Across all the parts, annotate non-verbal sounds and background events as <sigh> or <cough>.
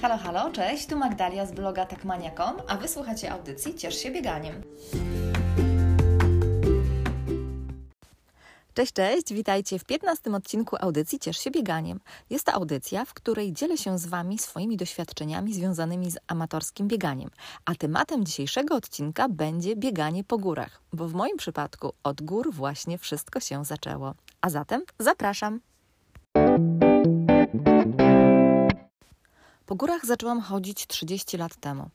Halo, halo, cześć, tu Magdalia z bloga takmania.com, a wysłuchacie audycji Ciesz się bieganiem. Cześć, cześć, witajcie w 15 odcinku audycji Ciesz się bieganiem. Jest to audycja, w której dzielę się z Wami swoimi doświadczeniami związanymi z amatorskim bieganiem. A tematem dzisiejszego odcinka będzie bieganie po górach, bo w moim przypadku od gór właśnie wszystko się zaczęło. A zatem zapraszam. Po górach zaczęłam chodzić 30 lat temu.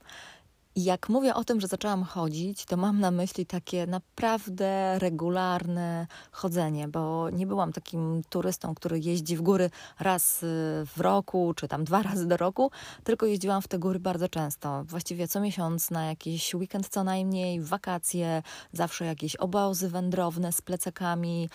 Jak mówię o tym, że zaczęłam chodzić, to mam na myśli takie naprawdę regularne chodzenie, bo nie byłam takim turystą, który jeździ w góry raz y, w roku, czy tam dwa <laughs> razy do roku, tylko jeździłam w te góry bardzo często. Właściwie co miesiąc na jakiś weekend co najmniej, wakacje, zawsze jakieś obozy wędrowne z plecakami.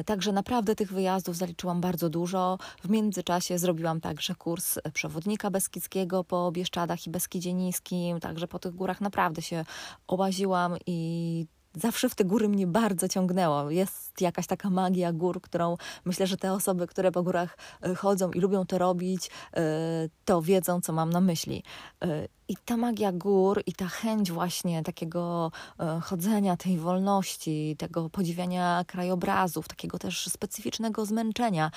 Y, także naprawdę tych wyjazdów zaliczyłam bardzo dużo. W międzyczasie zrobiłam także kurs przewodnika beskidzkiego po Bieszczadach i Beskidzie Niskim, także po tych górach naprawdę się ołaziłam i zawsze w te góry mnie bardzo ciągnęło. Jest jakaś taka magia gór, którą myślę, że te osoby, które po górach e, chodzą i lubią to robić, e, to wiedzą, co mam na myśli. E, I ta magia gór i ta chęć właśnie takiego chodzenia, tej wolności, tego podziwiania krajobrazów, takiego też specyficznego zmęczenia,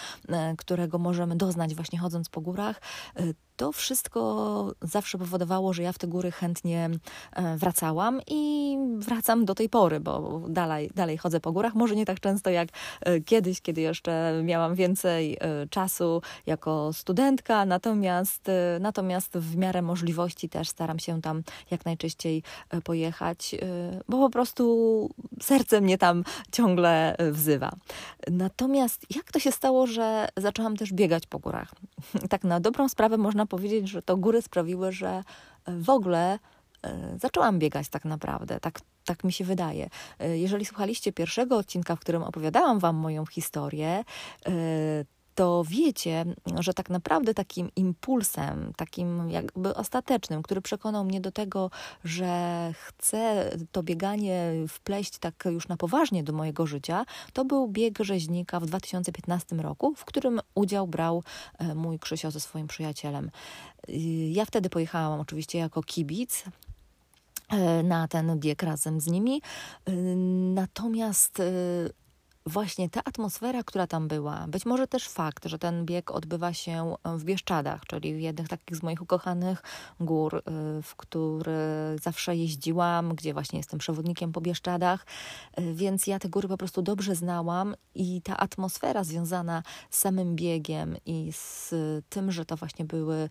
którego możemy doznać właśnie chodząc po górach, to wszystko zawsze powodowało, że ja w te góry chętnie e, wracałam i wracam do tej pory, bo dalej, dalej chodzę po górach. Może nie tak często jak e, kiedyś, kiedy jeszcze miałam więcej e, czasu jako studentka, natomiast, natomiast w miarę możliwości też staram się tam jak najczęściej pojechać, bo po prostu serce mnie tam ciągle wzywa. Natomiast jak to się stało, że zaczęłam też biegać po górach? <laughs> Tak na dobrą sprawę można powiedzieć, że to góry sprawiły, że e, w ogóle e, zaczęłam biegać tak naprawdę. Tak, tak mi się wydaje. E, jeżeli słuchaliście pierwszego odcinka, w którym opowiadałam Wam moją historię, to wiecie, że tak naprawdę takim impulsem, takim jakby ostatecznym, który przekonał mnie do tego, że chcę to bieganie wpleść tak już na poważnie do mojego życia, to był bieg rzeźnika w 2015 roku, w którym udział brał e, mój Krzysio ze swoim przyjacielem. Ja wtedy pojechałam oczywiście jako kibic, e, na ten bieg razem z nimi. E, natomiast właśnie ta atmosfera, która tam była, być może też fakt, że ten bieg odbywa się w Bieszczadach, czyli w jednych takich z moich ukochanych gór, y, w które zawsze jeździłam, gdzie właśnie jestem przewodnikiem po Bieszczadach, y, więc ja te góry po prostu dobrze znałam i ta atmosfera związana z samym biegiem i z tym, że to właśnie były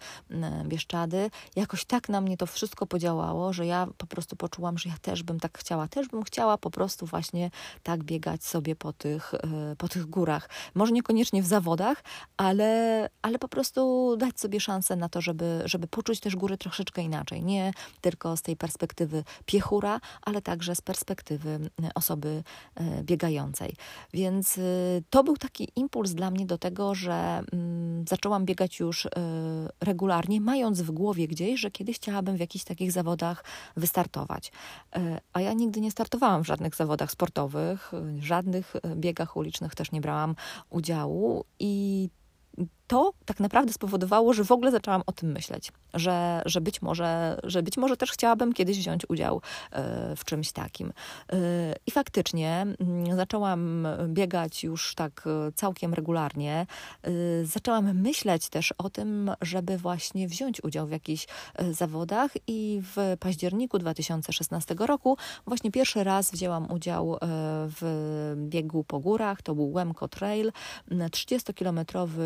Bieszczady, jakoś tak na mnie to wszystko podziałało, że ja po prostu poczułam, że ja też bym tak chciała, też bym chciała po prostu właśnie tak biegać sobie po tych, e, po tych górach. Może niekoniecznie w zawodach, ale, ale po prostu dać sobie szansę na to, żeby, żeby poczuć też góry troszeczkę inaczej. Nie tylko z tej perspektywy piechura, ale także z perspektywy osoby e, biegającej. Więc e, to był taki impuls dla mnie do tego, że mm, zaczęłam biegać już regularnie, mając w głowie gdzieś, że kiedyś chciałabym w jakichś takich zawodach wystartować. A ja nigdy nie startowałam w żadnych zawodach sportowych, żadnych biegach ulicznych też nie brałam udziału i to tak naprawdę spowodowało, że w ogóle zaczęłam o tym myśleć, że, że, być, może, że być może też chciałabym kiedyś wziąć udział e, w czymś takim. E, I faktycznie mm, zaczęłam biegać już tak e, całkiem regularnie. Zaczęłam myśleć też o tym, żeby właśnie wziąć udział w jakichś zawodach i w październiku 2016 roku właśnie pierwszy raz wzięłam udział w biegu po górach. To był Łemko Trail, 30-kilometrowy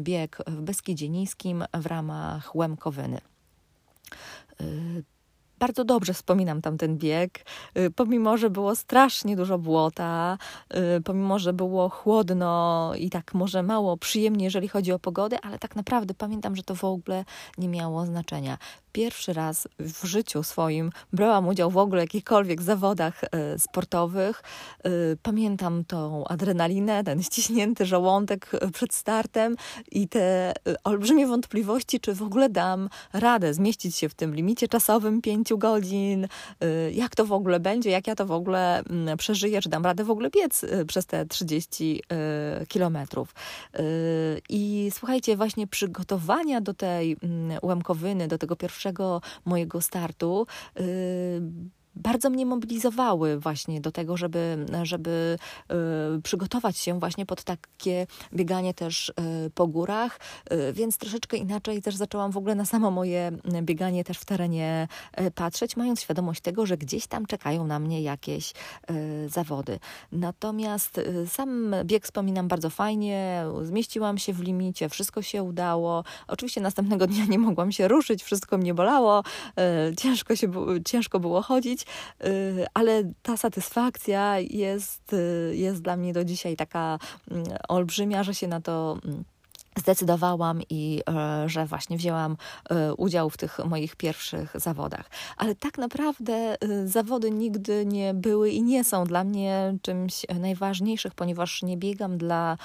bieg w Beskidzie Niskim w ramach Łemkowyny. Y, bardzo dobrze wspominam tamten bieg, y, pomimo, że było strasznie dużo błota, y, pomimo, że było chłodno i tak może mało przyjemnie, jeżeli chodzi o pogodę, ale tak naprawdę pamiętam, że to w ogóle nie miało znaczenia pierwszy raz w życiu swoim brałam udział w ogóle w jakichkolwiek zawodach e, sportowych. E, pamiętam tą adrenalinę, ten ściśnięty żołądek e, przed startem i te olbrzymie wątpliwości, czy w ogóle dam radę zmieścić się w tym limicie czasowym 5 pięciu godzin, jak to w ogóle będzie, jak ja to w ogóle mm, przeżyję, czy dam radę w ogóle biec przez te 30 kilometrów. I słuchajcie, właśnie przygotowania do tej mm, Łemkowyny, do tego pierwszego mojego startu bardzo mnie mobilizowały właśnie do tego, żeby, żeby y, przygotować się właśnie pod takie bieganie też y, po górach, y, więc troszeczkę inaczej też zaczęłam w ogóle na samo moje bieganie też w terenie patrzeć, mając świadomość tego, że gdzieś tam czekają na mnie jakieś zawody. Natomiast sam bieg wspominam bardzo fajnie, zmieściłam się w limicie, wszystko się udało. Oczywiście następnego dnia nie mogłam się ruszyć, wszystko mnie bolało, ciężko, się, ciężko było chodzić, Y, ale ta satysfakcja jest, y, jest dla mnie do dzisiaj taka mm, olbrzymia, że się na to mm, zdecydowałam i e, że właśnie wzięłam e, udział w tych moich pierwszych zawodach. Ale tak naprawdę e, zawody nigdy nie były i nie są dla mnie czymś najważniejszych, ponieważ nie biegam dla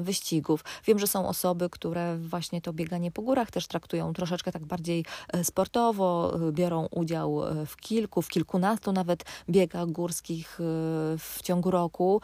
wyścigów. Wiem, że są osoby, które właśnie to bieganie po górach też traktują troszeczkę tak bardziej sportowo, biorą udział w kilku, w kilkunastu nawet biegach górskich w ciągu roku.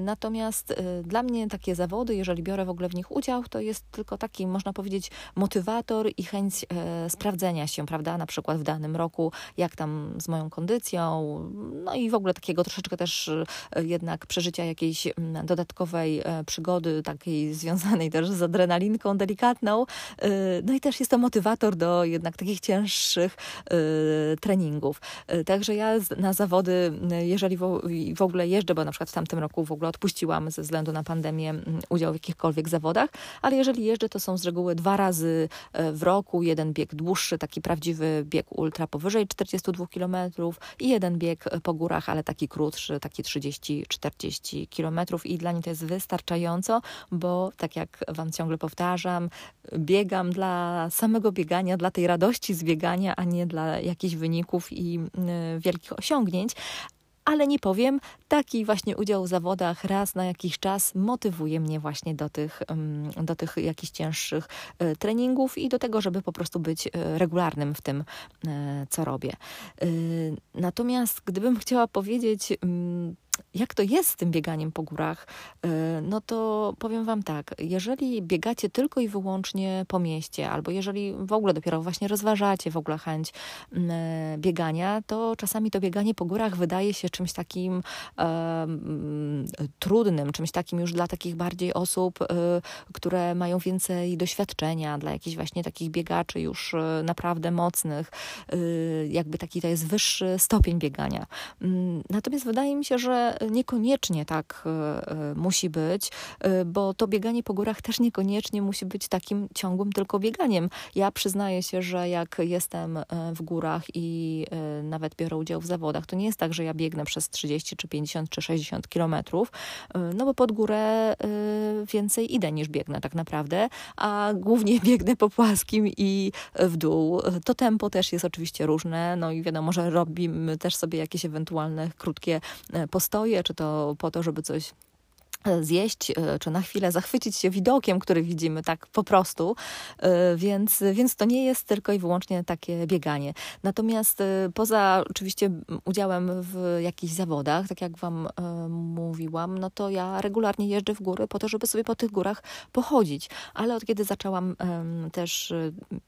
Natomiast dla mnie takie zawody, jeżeli biorę w ogóle w nich udział, to jest tylko taki, można powiedzieć, motywator i chęć e, sprawdzenia się, prawda, na przykład w danym roku, jak tam z moją kondycją, no i w ogóle takiego troszeczkę też e, jednak przeżycia jakiejś m, dodatkowej e, przygody, takiej związanej też z adrenalinką delikatną. E, no i też jest to motywator do jednak takich cięższych e, treningów. E, także ja na zawody, jeżeli w, w ogóle jeżdżę, bo na przykład w tamtym roku w ogóle odpuściłam ze względu na pandemię udział w jakichkolwiek zawodach, ale jeżeli jeżdżę, to są z reguły dwa razy e, w roku, jeden bieg dłuższy, taki prawdziwy bieg ultra powyżej 42 km i jeden bieg po górach, ale taki krótszy, taki 30-40 km i dla mnie to jest wystarczająco, bo tak jak Wam ciągle powtarzam, biegam dla samego biegania, dla tej radości z biegania, a nie dla jakichś wyników i wielkich osiągnięć, ale nie powiem, taki właśnie udział w zawodach raz na jakiś czas motywuje mnie właśnie do tych, do tych jakichś cięższych e, treningów i do tego, żeby po prostu być e, regularnym w tym, e, co robię. Natomiast gdybym chciała powiedzieć, jak to jest z tym bieganiem po górach, e, no to powiem Wam tak, jeżeli biegacie tylko i wyłącznie po mieście, albo jeżeli w ogóle dopiero właśnie rozważacie w ogóle chęć e, biegania, to czasami to bieganie po górach wydaje się czymś takim e, trudnym, czymś takim już dla takich bardziej osób, które mają więcej doświadczenia, dla jakichś właśnie takich biegaczy już naprawdę mocnych, jakby taki to jest wyższy stopień biegania. Mm, natomiast wydaje mi się, że niekoniecznie tak e, e, musi być, e, bo to bieganie po górach też niekoniecznie musi być takim ciągłym tylko bieganiem. Ja przyznaję się, że jak jestem w górach i nawet biorę udział w zawodach, to nie jest tak, że ja biegnę przez 30 czy 50 czy 60 kilometrów, no bo pod górę więcej idę niż biegnę tak naprawdę, a głównie <laughs> biegnę po płaskim i w dół. To tempo też jest oczywiście różne, no i wiadomo, że robimy też sobie jakieś ewentualne krótkie postoje, stoję, czy to po to, żeby coś zjeść, e, czy na chwilę zachwycić się widokiem, który widzimy tak po prostu, e, więc, więc to nie jest tylko i wyłącznie takie bieganie. Natomiast e, poza oczywiście udziałem w jakichś zawodach, tak jak Wam mówiłam, no to ja regularnie jeżdżę w góry po to, żeby sobie po tych górach pochodzić, ale od kiedy zaczęłam też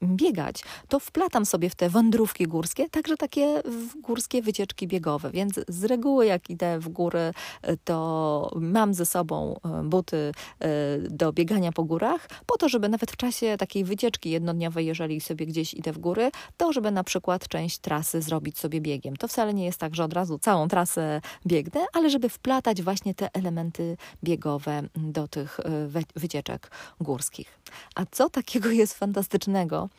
biegać, to wplatam sobie w te wędrówki górskie, także takie górskie wycieczki biegowe, więc z reguły jak idę w góry, to mam ze sobą sobą e, buty e, do biegania po górach, po to, żeby nawet w czasie takiej wycieczki jednodniowej, jeżeli sobie gdzieś idę w góry, to żeby na przykład część trasy zrobić sobie biegiem. To wcale nie jest tak, że od razu całą trasę biegnę, ale żeby wplatać właśnie te elementy biegowe do tych e, wycieczek górskich. A co takiego jest fantastycznego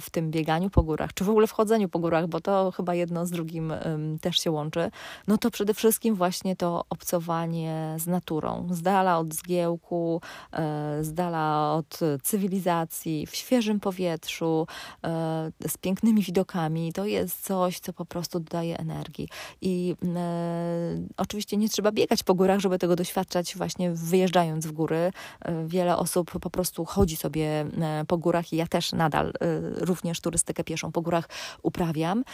w tym bieganiu po górach, czy w ogóle w chodzeniu po górach, bo to chyba jedno z drugim też się łączy, no to przede wszystkim właśnie to obcowanie z naturą, z dala od zgiełku, e, z dala od cywilizacji, w świeżym powietrzu, e, z pięknymi widokami. To jest coś, co po prostu dodaje energii. I oczywiście nie trzeba biegać po górach, żeby tego doświadczać właśnie wyjeżdżając w góry. Wiele osób po prostu chodzi sobie po górach i ja też nadal również turystykę pieszą po górach uprawiam.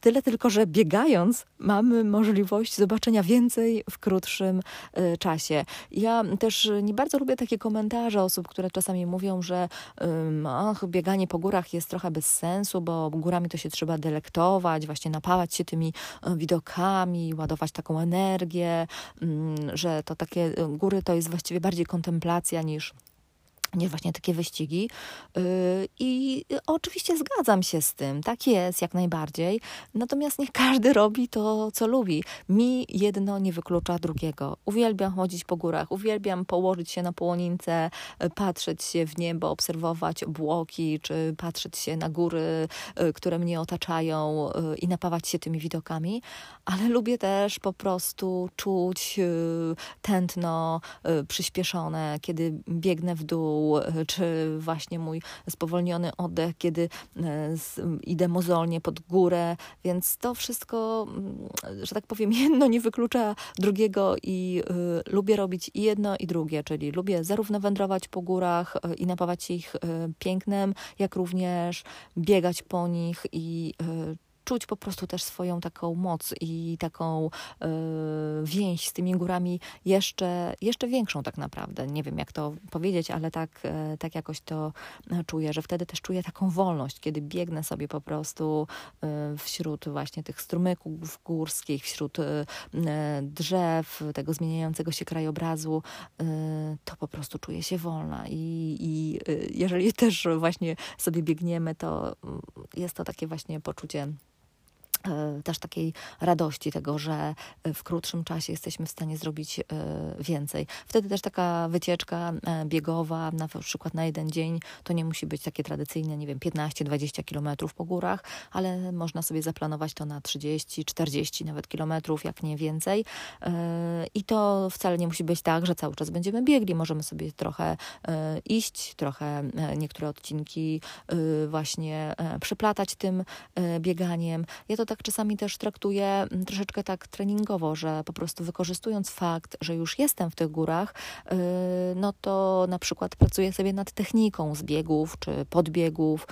Tyle tylko, że biegając mamy możliwość zobaczenia więcej w krótszym y, czasie. Ja też nie bardzo lubię takie komentarze osób, które czasami mówią, że ach, bieganie po górach jest trochę bez sensu, bo górami to się trzeba delektować, właśnie napawać się tymi y, widokami, ładować taką energię, że to takie y, góry to jest właściwie bardziej kontemplacja niż nie właśnie takie wyścigi. Y, I oczywiście zgadzam się z tym, tak jest, jak najbardziej. Natomiast niech każdy robi to, co lubi. Mi jedno nie wyklucza drugiego. Uwielbiam chodzić po górach, uwielbiam położyć się na połonince, y, patrzeć się w niebo, obserwować obłoki, czy patrzeć się na góry, y, które mnie otaczają i napawać się tymi widokami, ale lubię też po prostu czuć tętno przyspieszone, kiedy biegnę w dół E, czy właśnie mój spowolniony oddech, kiedy e, idę mozolnie pod górę, więc to wszystko, mm, że tak powiem, <laughs> jedno nie wyklucza drugiego i y, lubię robić i jedno i drugie, czyli lubię zarówno wędrować po górach i napawać ich pięknem, jak również biegać po nich i czuć po prostu też swoją taką moc i taką y, więź z tymi górami jeszcze, jeszcze większą tak naprawdę. Nie wiem jak to powiedzieć, ale tak, y, tak jakoś to czuję, że wtedy też czuję taką wolność, kiedy biegnę sobie po prostu y, wśród właśnie tych strumyków górskich, wśród drzew, tego zmieniającego się krajobrazu, to po prostu czuję się wolna i, i jeżeli też właśnie sobie biegniemy, to mm, jest to takie właśnie poczucie E, też takiej radości tego, że w krótszym czasie jesteśmy w stanie zrobić e, więcej. Wtedy też taka wycieczka e, biegowa, na przykład na jeden dzień, to nie musi być takie tradycyjne, nie wiem, 15-20 kilometrów po górach, ale można sobie zaplanować to na 30, 40 nawet kilometrów, jak nie więcej. I to wcale nie musi być tak, że cały czas będziemy biegli. Możemy sobie trochę iść, trochę niektóre odcinki właśnie przeplatać tym bieganiem. Ja to tak tak czasami też traktuję mm, troszeczkę tak treningowo, że po prostu wykorzystując fakt, że już jestem w tych górach, y, no to na przykład pracuję sobie nad techniką zbiegów czy podbiegów,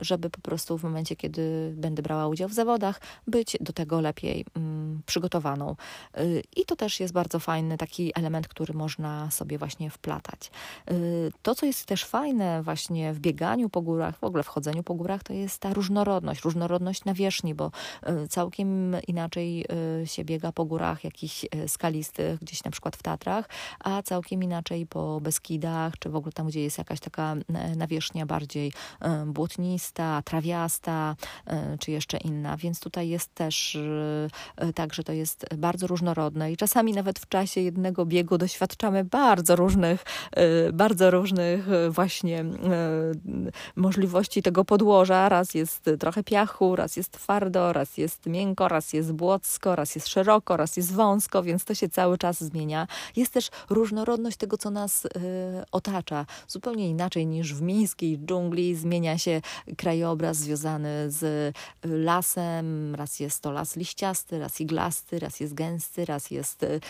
żeby po prostu w momencie, kiedy będę brała udział w zawodach, być do tego lepiej mm, przygotowaną. Y, I to też jest bardzo fajny taki element, który można sobie właśnie wplatać. To, co jest też fajne właśnie w bieganiu po górach, w ogóle w chodzeniu po górach, to jest ta różnorodność, różnorodność nawierzchni, bo e, całkiem inaczej e, się biega po górach jakichś e, skalistych, gdzieś na przykład w Tatrach, a całkiem inaczej po Beskidach, czy w ogóle tam, gdzie jest jakaś taka nawierzchnia bardziej błotnista, trawiasta, czy jeszcze inna. Więc tutaj jest też tak, że to jest bardzo różnorodne i czasami nawet w czasie jednego biegu doświadczamy bardzo różnych, bardzo różnych właśnie możliwości tego podłoża. Raz jest trochę piachu, raz jest far twardo, raz jest miękko, raz jest błocko, raz jest szeroko, raz jest wąsko, więc to się cały czas zmienia. Jest też różnorodność tego, co nas y, otacza. Zupełnie inaczej niż w miejskiej dżungli zmienia się krajobraz związany z y, lasem. Raz jest to las liściasty, raz iglasty, raz jest gęsty, raz jest y,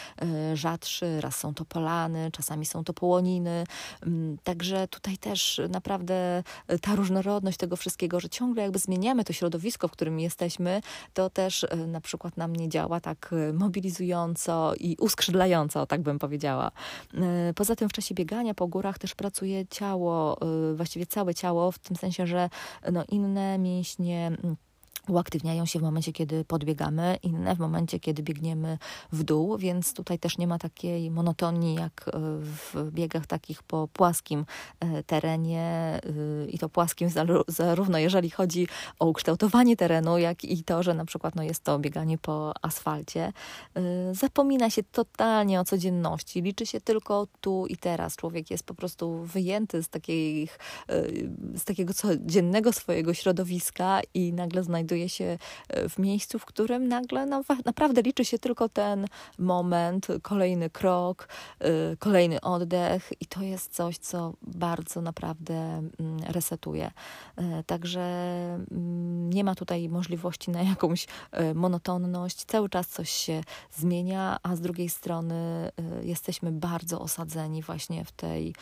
rzadszy, raz są to polany, czasami są to połoniny. Mm, także tutaj też naprawdę ta różnorodność tego wszystkiego, że ciągle jakby zmieniamy to środowisko, w którym jesteśmy, jesteśmy, to też e, na przykład na mnie działa tak e, mobilizująco i uskrzydlająco, tak bym powiedziała. E, poza tym w czasie biegania po górach też pracuje ciało, właściwie całe ciało, w tym sensie, że no inne mięśnie uaktywniają się w momencie, kiedy podbiegamy, inne w momencie, kiedy biegniemy w dół, więc tutaj też nie ma takiej monotonii jak e, w biegach takich po płaskim e, terenie e, i to płaskim zarówno jeżeli chodzi o ukształtowanie terenu, jak i to, że na przykład no, jest to bieganie po asfalcie. Zapomina się totalnie o codzienności, liczy się tylko tu i teraz. Człowiek jest po prostu wyjęty z, takich, z takiego codziennego swojego środowiska i nagle znajduje znajduje się e, w miejscu, w którym nagle no, naprawdę liczy się tylko ten moment, kolejny krok, e, kolejny oddech i to jest coś, co bardzo naprawdę mm, resetuje. E, także mm, nie ma tutaj możliwości na jakąś monotonność, cały czas coś się zmienia, a z drugiej strony jesteśmy bardzo osadzeni właśnie w tej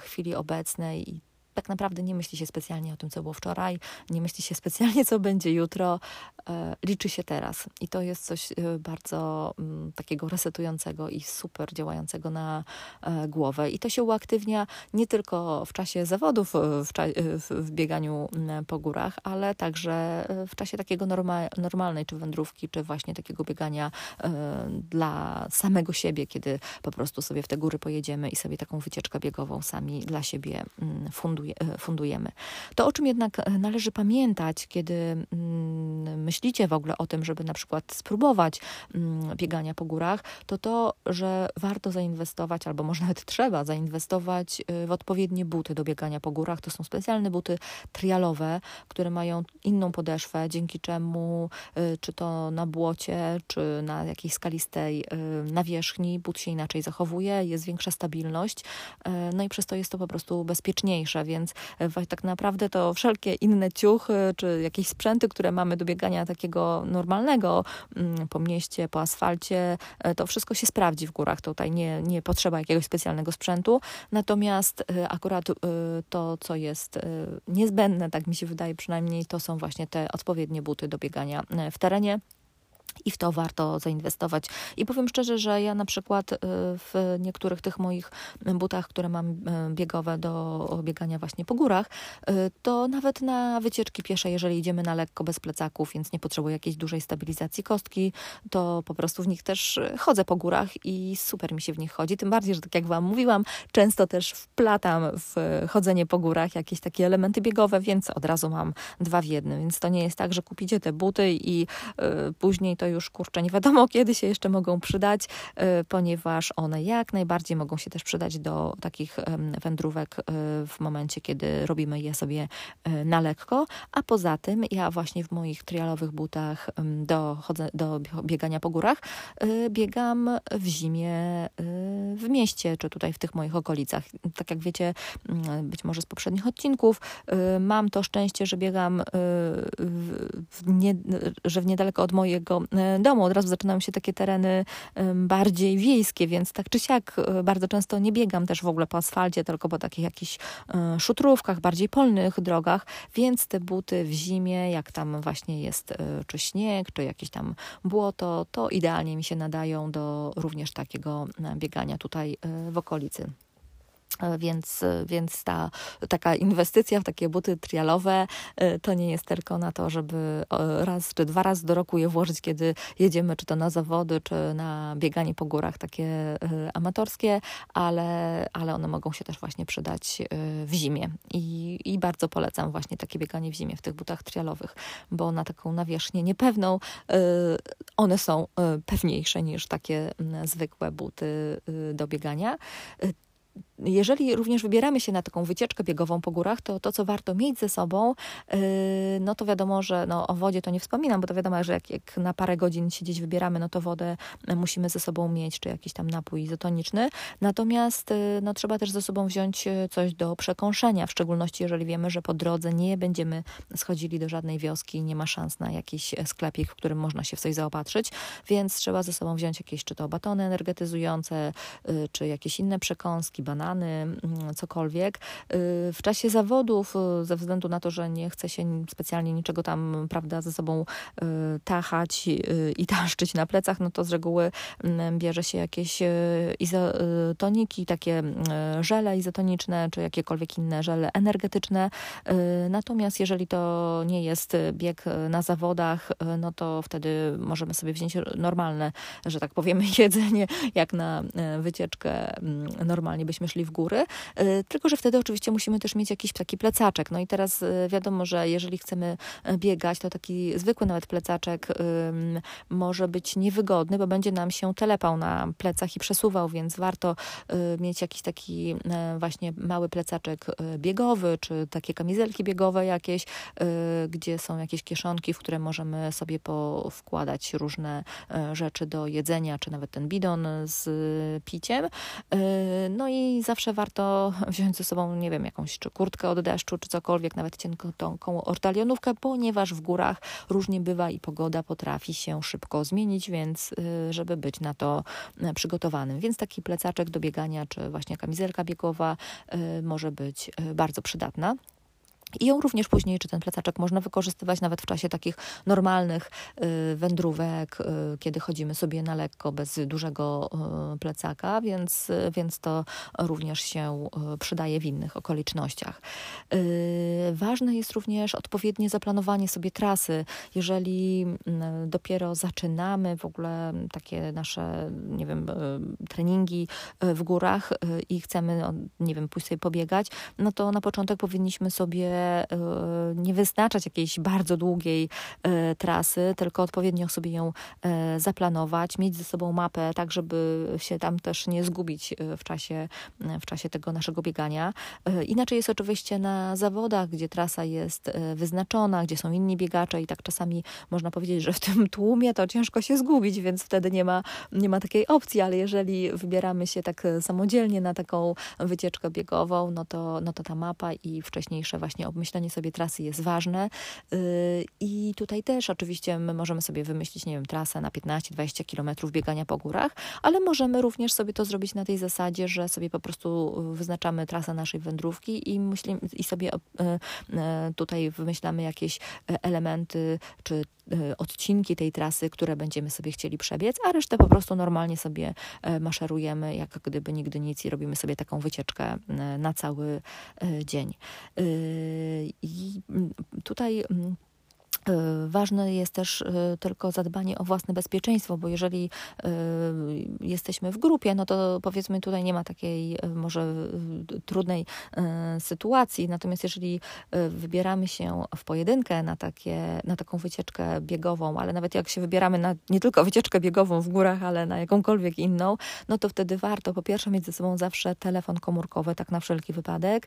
chwili obecnej i tak naprawdę nie myśli się specjalnie o tym, co było wczoraj, nie myśli się specjalnie, co będzie jutro, e, liczy się teraz. I to jest coś e, bardzo mm, takiego resetującego i super działającego na e, głowę. I to się uaktywnia nie tylko w czasie zawodów, w, cza w bieganiu po górach, ale także w czasie takiego norma normalnej, czy wędrówki, czy właśnie takiego biegania dla samego siebie, kiedy po prostu sobie w te góry pojedziemy i sobie taką wycieczkę biegową sami dla siebie fundujemy fundujemy. To, o czym jednak e, należy pamiętać, kiedy mm, myślicie w ogóle o tym, żeby na przykład spróbować mm, biegania po górach, to to, że warto zainwestować, albo może nawet trzeba zainwestować e, w odpowiednie buty do biegania po górach. To są specjalne buty trialowe, które mają inną podeszwę, dzięki czemu czy to na błocie, czy na jakiejś skalistej nawierzchni but się inaczej zachowuje, jest większa stabilność, no i przez to jest to po prostu bezpieczniejsze, więc e, tak naprawdę to wszelkie inne ciuchy czy jakieś sprzęty, które mamy do biegania takiego normalnego mm, po mieście, po asfalcie, e, to wszystko się sprawdzi w górach. Tutaj nie, nie potrzeba jakiegoś specjalnego sprzętu. Natomiast e, akurat to, co jest niezbędne, tak mi się wydaje przynajmniej, to są właśnie te odpowiednie buty do biegania w terenie. I w to warto zainwestować. I powiem szczerze, że ja na przykład y, w niektórych tych moich butach, które mam y, biegowe do biegania właśnie po górach, y, to nawet na wycieczki piesze, jeżeli idziemy na lekko bez plecaków, więc nie potrzebuję jakiejś dużej stabilizacji kostki, to po prostu w nich też chodzę po górach i super mi się w nich chodzi. Tym bardziej, że tak jak Wam mówiłam, często też wplatam w chodzenie po górach jakieś takie elementy biegowe, więc od razu mam dwa w jednym. Więc to nie jest tak, że kupicie te buty i później to już kurczę, nie wiadomo <laughs> kiedy się jeszcze mogą przydać, y, ponieważ one jak najbardziej mogą się też przydać do takich wędrówek y, w momencie, kiedy robimy je sobie y, na lekko. A poza tym ja właśnie w moich trialowych butach do, do biegania po górach biegam w zimie w mieście, czy tutaj w tych moich okolicach. Tak jak wiecie, być może z poprzednich odcinków, mam to szczęście, że biegam w nie, że w niedaleko od mojego E, domu. Od razu zaczynają się takie tereny bardziej wiejskie, więc tak czy siak e, bardzo często nie biegam też w ogóle po asfalcie, tylko po takich jakichś e, szutrówkach, bardziej polnych drogach, więc te buty w zimie, jak tam właśnie jest czy śnieg, czy jakieś tam błoto, to idealnie mi się nadają do również takiego biegania tutaj w okolicy. E, więc, więc ta taka inwestycja w takie buty trialowe e, to nie jest tylko na to, żeby raz czy dwa razy do roku je włożyć, kiedy jedziemy czy to na zawody, czy na bieganie po górach takie e, amatorskie, ale, ale one mogą się też właśnie przydać w zimie. I, I bardzo polecam właśnie takie bieganie w zimie w tych butach trialowych, bo na taką nawierzchnię niepewną one są pewniejsze niż takie zwykłe buty do biegania jeżeli również wybieramy się na taką wycieczkę biegową po górach, to to, co warto mieć ze sobą, yy, no to wiadomo, że no, o wodzie to nie wspominam, bo to wiadomo, że jak, jak na parę godzin się gdzieś wybieramy, no to wodę musimy ze sobą mieć, czy jakiś tam napój izotoniczny. Natomiast yy, no, trzeba też ze sobą wziąć yy, coś do przekąszenia, w szczególności jeżeli wiemy, że po drodze nie będziemy schodzili do żadnej wioski, nie ma szans na jakiś sklepik, w którym można się w coś zaopatrzyć, więc trzeba ze sobą wziąć jakieś czy to batony energetyzujące, czy jakieś inne przekąski, banany, mm, cokolwiek. Y, w czasie zawodów, y, ze względu na to, że nie chce się specjalnie niczego tam, prawda, ze sobą y, tachać i <laughs> taszczyć na plecach, no to z reguły mm, bierze się jakieś izotoniki, takie mm, żele izotoniczne, czy jakiekolwiek inne żele energetyczne. Natomiast jeżeli to nie jest bieg na zawodach, no to wtedy możemy sobie wziąć normalne, że tak powiemy, <laughs> jedzenie, jak na wycieczkę normalnie byśmy szli w góry, y, tylko że wtedy oczywiście musimy też mieć jakiś taki plecaczek. No i teraz y, wiadomo, że jeżeli chcemy y, biegać, to taki zwykły nawet plecaczek może być niewygodny, bo będzie nam się telepał na plecach i przesuwał, więc warto mieć jakiś taki właśnie mały plecaczek biegowy, czy takie kamizelki biegowe jakieś, gdzie są jakieś kieszonki, w które możemy sobie wkładać różne rzeczy do jedzenia, czy nawet ten bidon z piciem. No i zawsze warto wziąć ze sobą, nie wiem, jakąś czy kurtkę od deszczu, czy cokolwiek, nawet cienką tą ortalionówkę, ponieważ w górach różnie bywa i pogoda potrafi się szybko zmienić, więc żeby być na to przygotowanym. Więc taki plecaczek do biegania, czy właśnie kamizelka biegowa może być bardzo przydatna. I ją również później, czy ten plecaczek można wykorzystywać nawet w czasie takich normalnych y, wędrówek, y, kiedy chodzimy sobie na lekko, bez dużego y, plecaka, więc, więc to również się przydaje w innych okolicznościach. Ważne jest również odpowiednie zaplanowanie sobie trasy. Jeżeli mm, dopiero zaczynamy w ogóle takie nasze, nie wiem, treningi w górach i chcemy, nie wiem, pójść sobie pobiegać, no to na początek powinniśmy sobie E, nie wyznaczać jakiejś bardzo długiej e, trasy, tylko odpowiednio sobie ją e, zaplanować, mieć ze sobą mapę, tak żeby się tam też nie zgubić w czasie, w czasie tego naszego biegania. Inaczej jest oczywiście na zawodach, gdzie trasa jest wyznaczona, gdzie są inni biegacze i tak czasami można powiedzieć, że w tym tłumie to ciężko się zgubić, więc wtedy nie ma, nie ma takiej opcji, ale jeżeli wybieramy się tak samodzielnie na taką wycieczkę biegową, no to, no to ta mapa i wcześniejsze właśnie obmyślenie sobie trasy jest ważne. Y, I tutaj też oczywiście my możemy sobie wymyślić, nie wiem, trasę na 15-20 kilometrów biegania po górach, ale możemy również sobie to zrobić na tej zasadzie, że sobie po prostu wyznaczamy trasę naszej wędrówki i, myślimy, i sobie y, y, tutaj wymyślamy jakieś elementy czy odcinki tej trasy, które będziemy sobie chcieli przebiec, a resztę po prostu normalnie sobie maszerujemy, jak gdyby nigdy nic i robimy sobie taką wycieczkę na cały dzień. I tutaj mm, E, ważne jest też e, tylko zadbanie o własne bezpieczeństwo, bo jeżeli e, jesteśmy w grupie, no to powiedzmy tutaj nie ma takiej może trudnej sytuacji. Natomiast jeżeli wybieramy się w pojedynkę na, takie, na taką wycieczkę biegową, ale nawet jak się wybieramy na nie tylko wycieczkę biegową w górach, ale na jakąkolwiek inną, no to wtedy warto po pierwsze mieć ze sobą zawsze telefon komórkowy, tak na wszelki wypadek.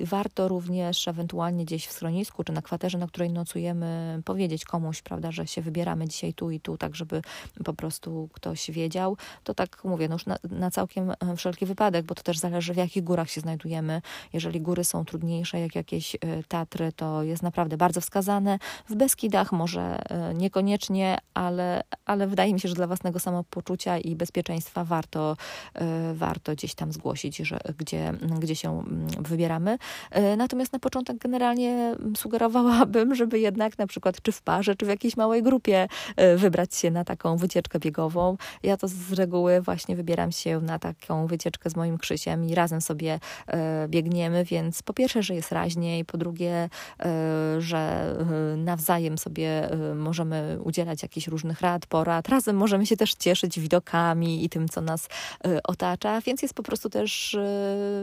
Warto również ewentualnie gdzieś w schronisku czy na kwaterze, na której nocujemy, powiedzieć komuś, prawda, że się wybieramy dzisiaj tu i tu, tak żeby po prostu ktoś wiedział. To tak mówię, no już na, na całkiem e, wszelki wypadek, bo to też zależy w jakich górach się znajdujemy. Jeżeli góry są trudniejsze, jak jakieś e, Tatry, to jest naprawdę bardzo wskazane. W Beskidach może e, niekoniecznie, ale, ale wydaje mi się, że dla własnego samopoczucia i bezpieczeństwa warto, warto gdzieś tam zgłosić, że, gdzie, gdzie się mm, wybieramy. Natomiast na początek generalnie sugerowałabym, <laughs> żeby jednak na przykład czy w parze, czy w jakiejś małej grupie e, wybrać się na taką wycieczkę biegową. Ja to z reguły właśnie wybieram się na taką wycieczkę z moim Krzysiem i razem sobie e, biegniemy, więc po pierwsze, że jest raźniej, po drugie, e, że nawzajem sobie możemy udzielać jakichś różnych rad, porad. Razem możemy się też cieszyć widokami i tym, co nas otacza, więc jest po prostu też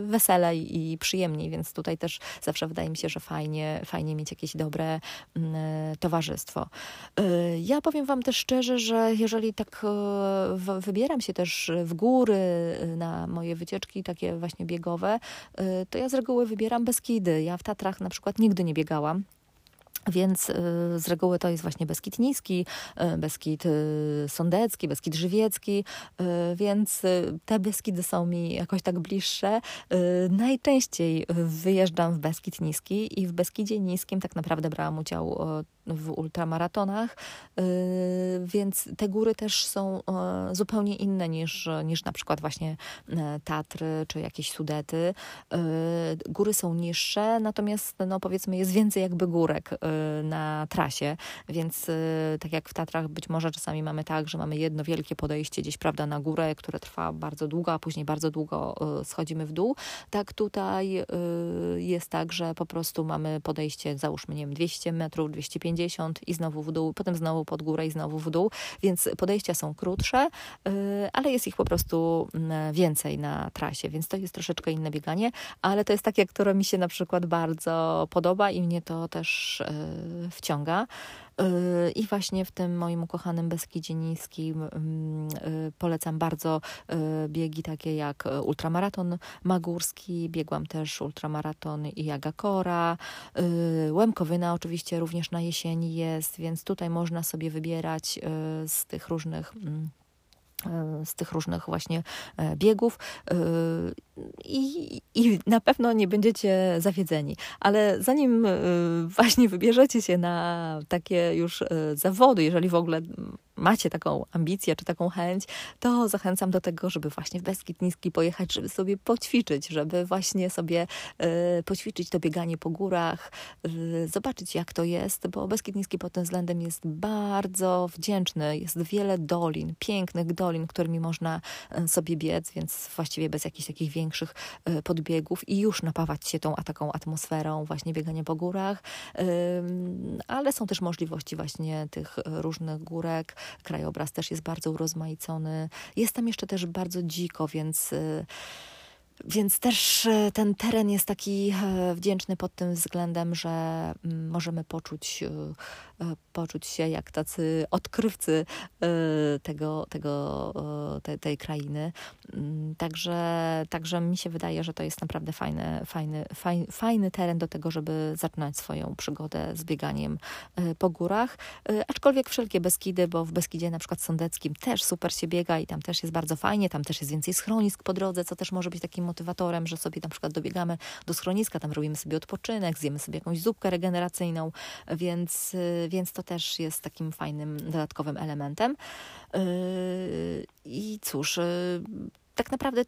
weselej i przyjemniej, więc tutaj też zawsze wydaje mi się, że fajnie, fajnie mieć jakieś dobre Mm, towarzystwo. Y, ja powiem Wam też szczerze, że jeżeli tak e, wybieram się też w góry y, na moje wycieczki takie właśnie biegowe, y, to ja z reguły wybieram Beskidy. Ja w Tatrach na przykład nigdy nie biegałam. Więc y, z reguły to jest właśnie Beskid Niski, y, Beskid y, Sądecki, Beskid Żywiecki, więc te Beskidy są mi jakoś tak bliższe. Najczęściej wyjeżdżam w Beskid Niski i w Beskidzie Niskim tak naprawdę brałam udział w ultramaratonach, więc te góry też są zupełnie inne niż, niż na przykład właśnie Tatry czy jakieś Sudety. Góry są niższe, natomiast no powiedzmy jest więcej jakby górek Y, na trasie, więc y, tak jak w Tatrach być może czasami mamy tak, że mamy jedno wielkie podejście gdzieś, prawda, na górę, które trwa bardzo długo, a później bardzo długo y, schodzimy w dół. Tak tutaj jest tak, że po prostu mamy podejście, załóżmy, nie wiem, 200 metrów, 250 i znowu w dół, potem znowu pod górę i znowu w dół, więc podejścia są krótsze, ale jest ich po prostu mm, więcej na trasie, więc to jest troszeczkę inne bieganie, ale to jest takie, które mi się na przykład bardzo podoba i mnie to też wciąga. Y, I właśnie w tym moim ukochanym Beskidzie Niskim mm, y, polecam bardzo y, biegi takie jak ultramaraton magórski, biegłam też ultramaraton i Agakora, Łemkowyna oczywiście również na jesieni jest, więc tutaj można sobie wybierać z tych różnych mm, z tych różnych właśnie biegów i, i na pewno nie będziecie zawiedzeni. Ale zanim właśnie wybierzecie się na takie już zawody, jeżeli w ogóle macie taką ambicję czy taką chęć, to zachęcam do tego, żeby właśnie w Beskid Niski pojechać, żeby sobie poćwiczyć, żeby właśnie sobie y, poćwiczyć to bieganie po górach, y, zobaczyć jak to jest, bo Beskid Niski pod tym względem jest bardzo wdzięczny. Jest wiele dolin, pięknych dolin, którymi można sobie biec, więc właściwie bez jakichś takich większych y, podbiegów i już napawać się tą taką atmosferą właśnie biegania po górach, ale są też możliwości właśnie tych różnych górek, Krajobraz też jest bardzo urozmaicony. Jest tam jeszcze też bardzo dziko, więc y, więc też e, ten teren jest taki e, wdzięczny pod tym względem, że mm, możemy poczuć, e, poczuć się jak tacy odkrywcy tego, tego, tej, tej krainy. Mm, także, także mi się wydaje, że to jest naprawdę fajny, fajny, fajny, fajny teren do tego, żeby zaczynać swoją przygodę z bieganiem po górach. Aczkolwiek wszelkie Beskidy, bo w Beskidzie na przykład Sądeckim też super się biega i tam też jest bardzo fajnie, tam też jest więcej schronisk po drodze, co też może być takim motywatorem, że sobie na przykład dobiegamy do schroniska, tam robimy sobie odpoczynek, zjemy sobie jakąś zupkę regeneracyjną, więc, więc to też jest takim fajnym dodatkowym elementem. Yy, I cóż, yy, tak naprawdę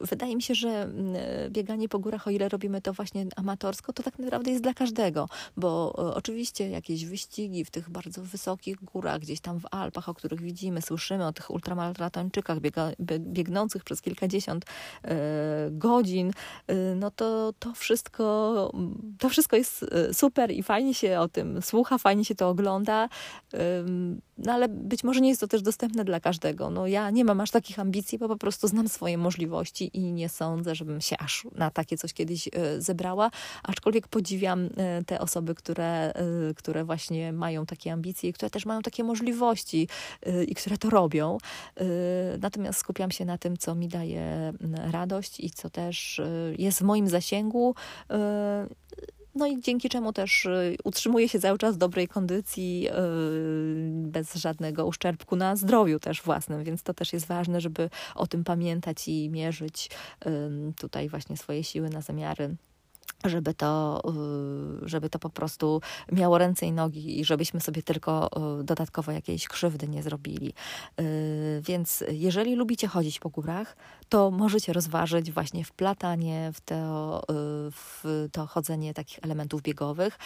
wydaje mi się, że mm, bieganie po górach, o ile robimy to właśnie amatorsko, to tak naprawdę jest dla każdego, bo e, oczywiście jakieś wyścigi w tych bardzo wysokich górach, gdzieś tam w Alpach, o których widzimy, słyszymy o tych ultramaratończykach biega, biegnących przez kilkadziesiąt e, godzin, e, no to to wszystko, to wszystko jest super i fajnie się o tym słucha, fajnie się to ogląda. No ale być może nie jest to też dostępne dla każdego. No ja nie mam aż takich ambicji, bo po prostu znam swoje możliwości i nie sądzę, żebym się aż na takie coś kiedyś e, zebrała. Aczkolwiek podziwiam e, te osoby, które, e, które właśnie mają takie ambicje które też mają takie możliwości i które to robią. Natomiast skupiam się na tym, co mi daje radość i co też jest w moim zasięgu no i dzięki czemu też y, utrzymuje się cały czas w dobrej kondycji, y, bez żadnego uszczerbku na zdrowiu też własnym, więc to też jest ważne, żeby o tym pamiętać i mierzyć tutaj właśnie swoje siły na zamiary żeby to, y, żeby to po prostu miało ręce i nogi i żebyśmy sobie tylko y, dodatkowo jakiejś krzywdy nie zrobili. Y, więc jeżeli lubicie chodzić po górach, to możecie rozważyć właśnie wplatanie w to, w to chodzenie takich elementów biegowych.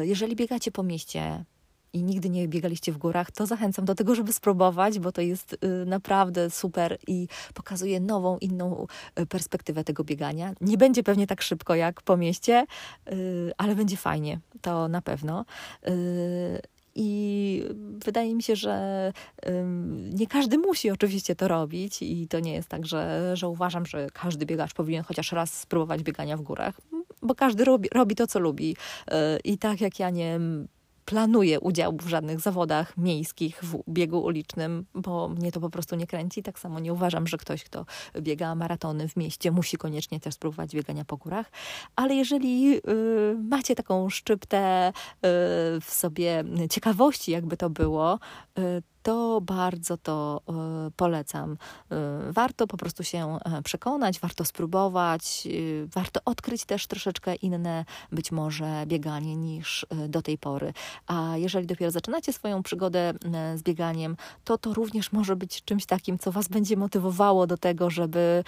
Jeżeli biegacie po mieście, i nigdy nie biegaliście w górach, to zachęcam do tego, żeby spróbować, bo to jest y, naprawdę super i pokazuje nową, inną y, perspektywę tego biegania. Nie będzie pewnie tak szybko jak po mieście, y, ale będzie fajnie, to na pewno. I wydaje mi się, że nie każdy musi oczywiście to robić, i to nie jest tak, że, że uważam, że każdy biegacz powinien chociaż raz spróbować biegania w górach, bo każdy robi, robi to, co lubi. I tak jak ja nie planuję udział w żadnych zawodach miejskich w biegu ulicznym, bo mnie to po prostu nie kręci. Tak samo nie uważam, że ktoś, kto biega maratony w mieście, musi koniecznie też spróbować biegania po górach. Ale jeżeli y, macie taką szczyptę y, w sobie ciekawości, jakby to było, y, to bardzo to e, polecam. E, warto po prostu się e, przekonać, warto spróbować, warto odkryć też troszeczkę inne być może bieganie niż do tej pory. A jeżeli dopiero zaczynacie swoją przygodę z bieganiem, to to również może być czymś takim, co was będzie motywowało do tego, żeby,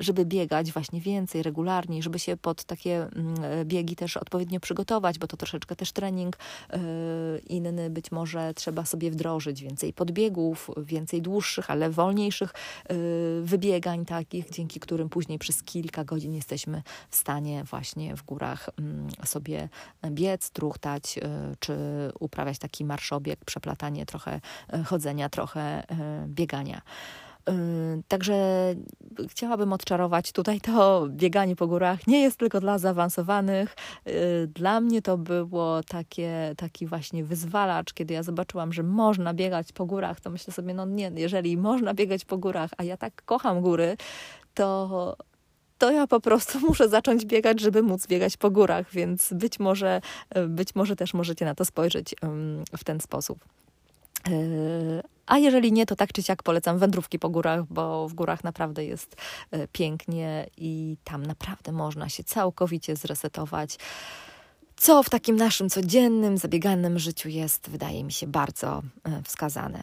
żeby biegać właśnie więcej, regularniej, żeby się pod takie mm, biegi też odpowiednio przygotować, bo to troszeczkę też trening inny być może trzeba sobie wdrożyć więcej podbiegów, więcej dłuższych, ale wolniejszych y, wybiegań takich, dzięki którym później przez kilka godzin jesteśmy w stanie właśnie w górach mm, sobie biec, truchtać, y, czy uprawiać taki marszobieg, przeplatanie trochę y, chodzenia, trochę biegania. Yy, także chciałabym odczarować tutaj to bieganie po górach. Nie jest tylko dla zaawansowanych. Yy, dla mnie to było takie, taki właśnie wyzwalacz, kiedy ja zobaczyłam, że można biegać po górach, to myślę sobie, no nie, jeżeli można biegać po górach, a ja tak kocham góry, to to ja po prostu <laughs> muszę zacząć biegać, żeby móc biegać po górach, więc być może, być może też możecie na to spojrzeć w ten sposób. A jeżeli nie, to tak czy siak polecam wędrówki po górach, bo w górach naprawdę jest e, pięknie i tam naprawdę można się całkowicie zresetować. Co w takim naszym codziennym, zabieganym życiu jest, wydaje mi się, bardzo e, wskazane.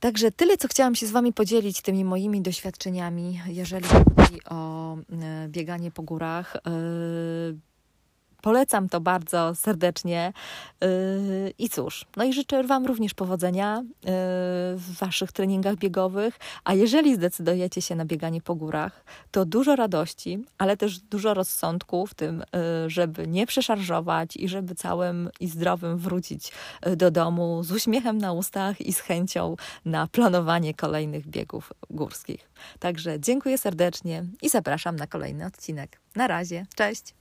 Także tyle, co chciałam się z Wami podzielić tymi moimi doświadczeniami, jeżeli chodzi o e, bieganie po górach. Polecam to bardzo serdecznie. Yy, I cóż, no i życzę Wam również powodzenia yy, w Waszych treningach biegowych. A jeżeli zdecydujecie się na bieganie po górach, to dużo radości, ale też dużo rozsądku w tym, yy, żeby nie przeszarżować i żeby całym i zdrowym wrócić do domu z uśmiechem na ustach i z chęcią na planowanie kolejnych biegów górskich. Także dziękuję serdecznie i zapraszam na kolejny odcinek. Na razie, cześć!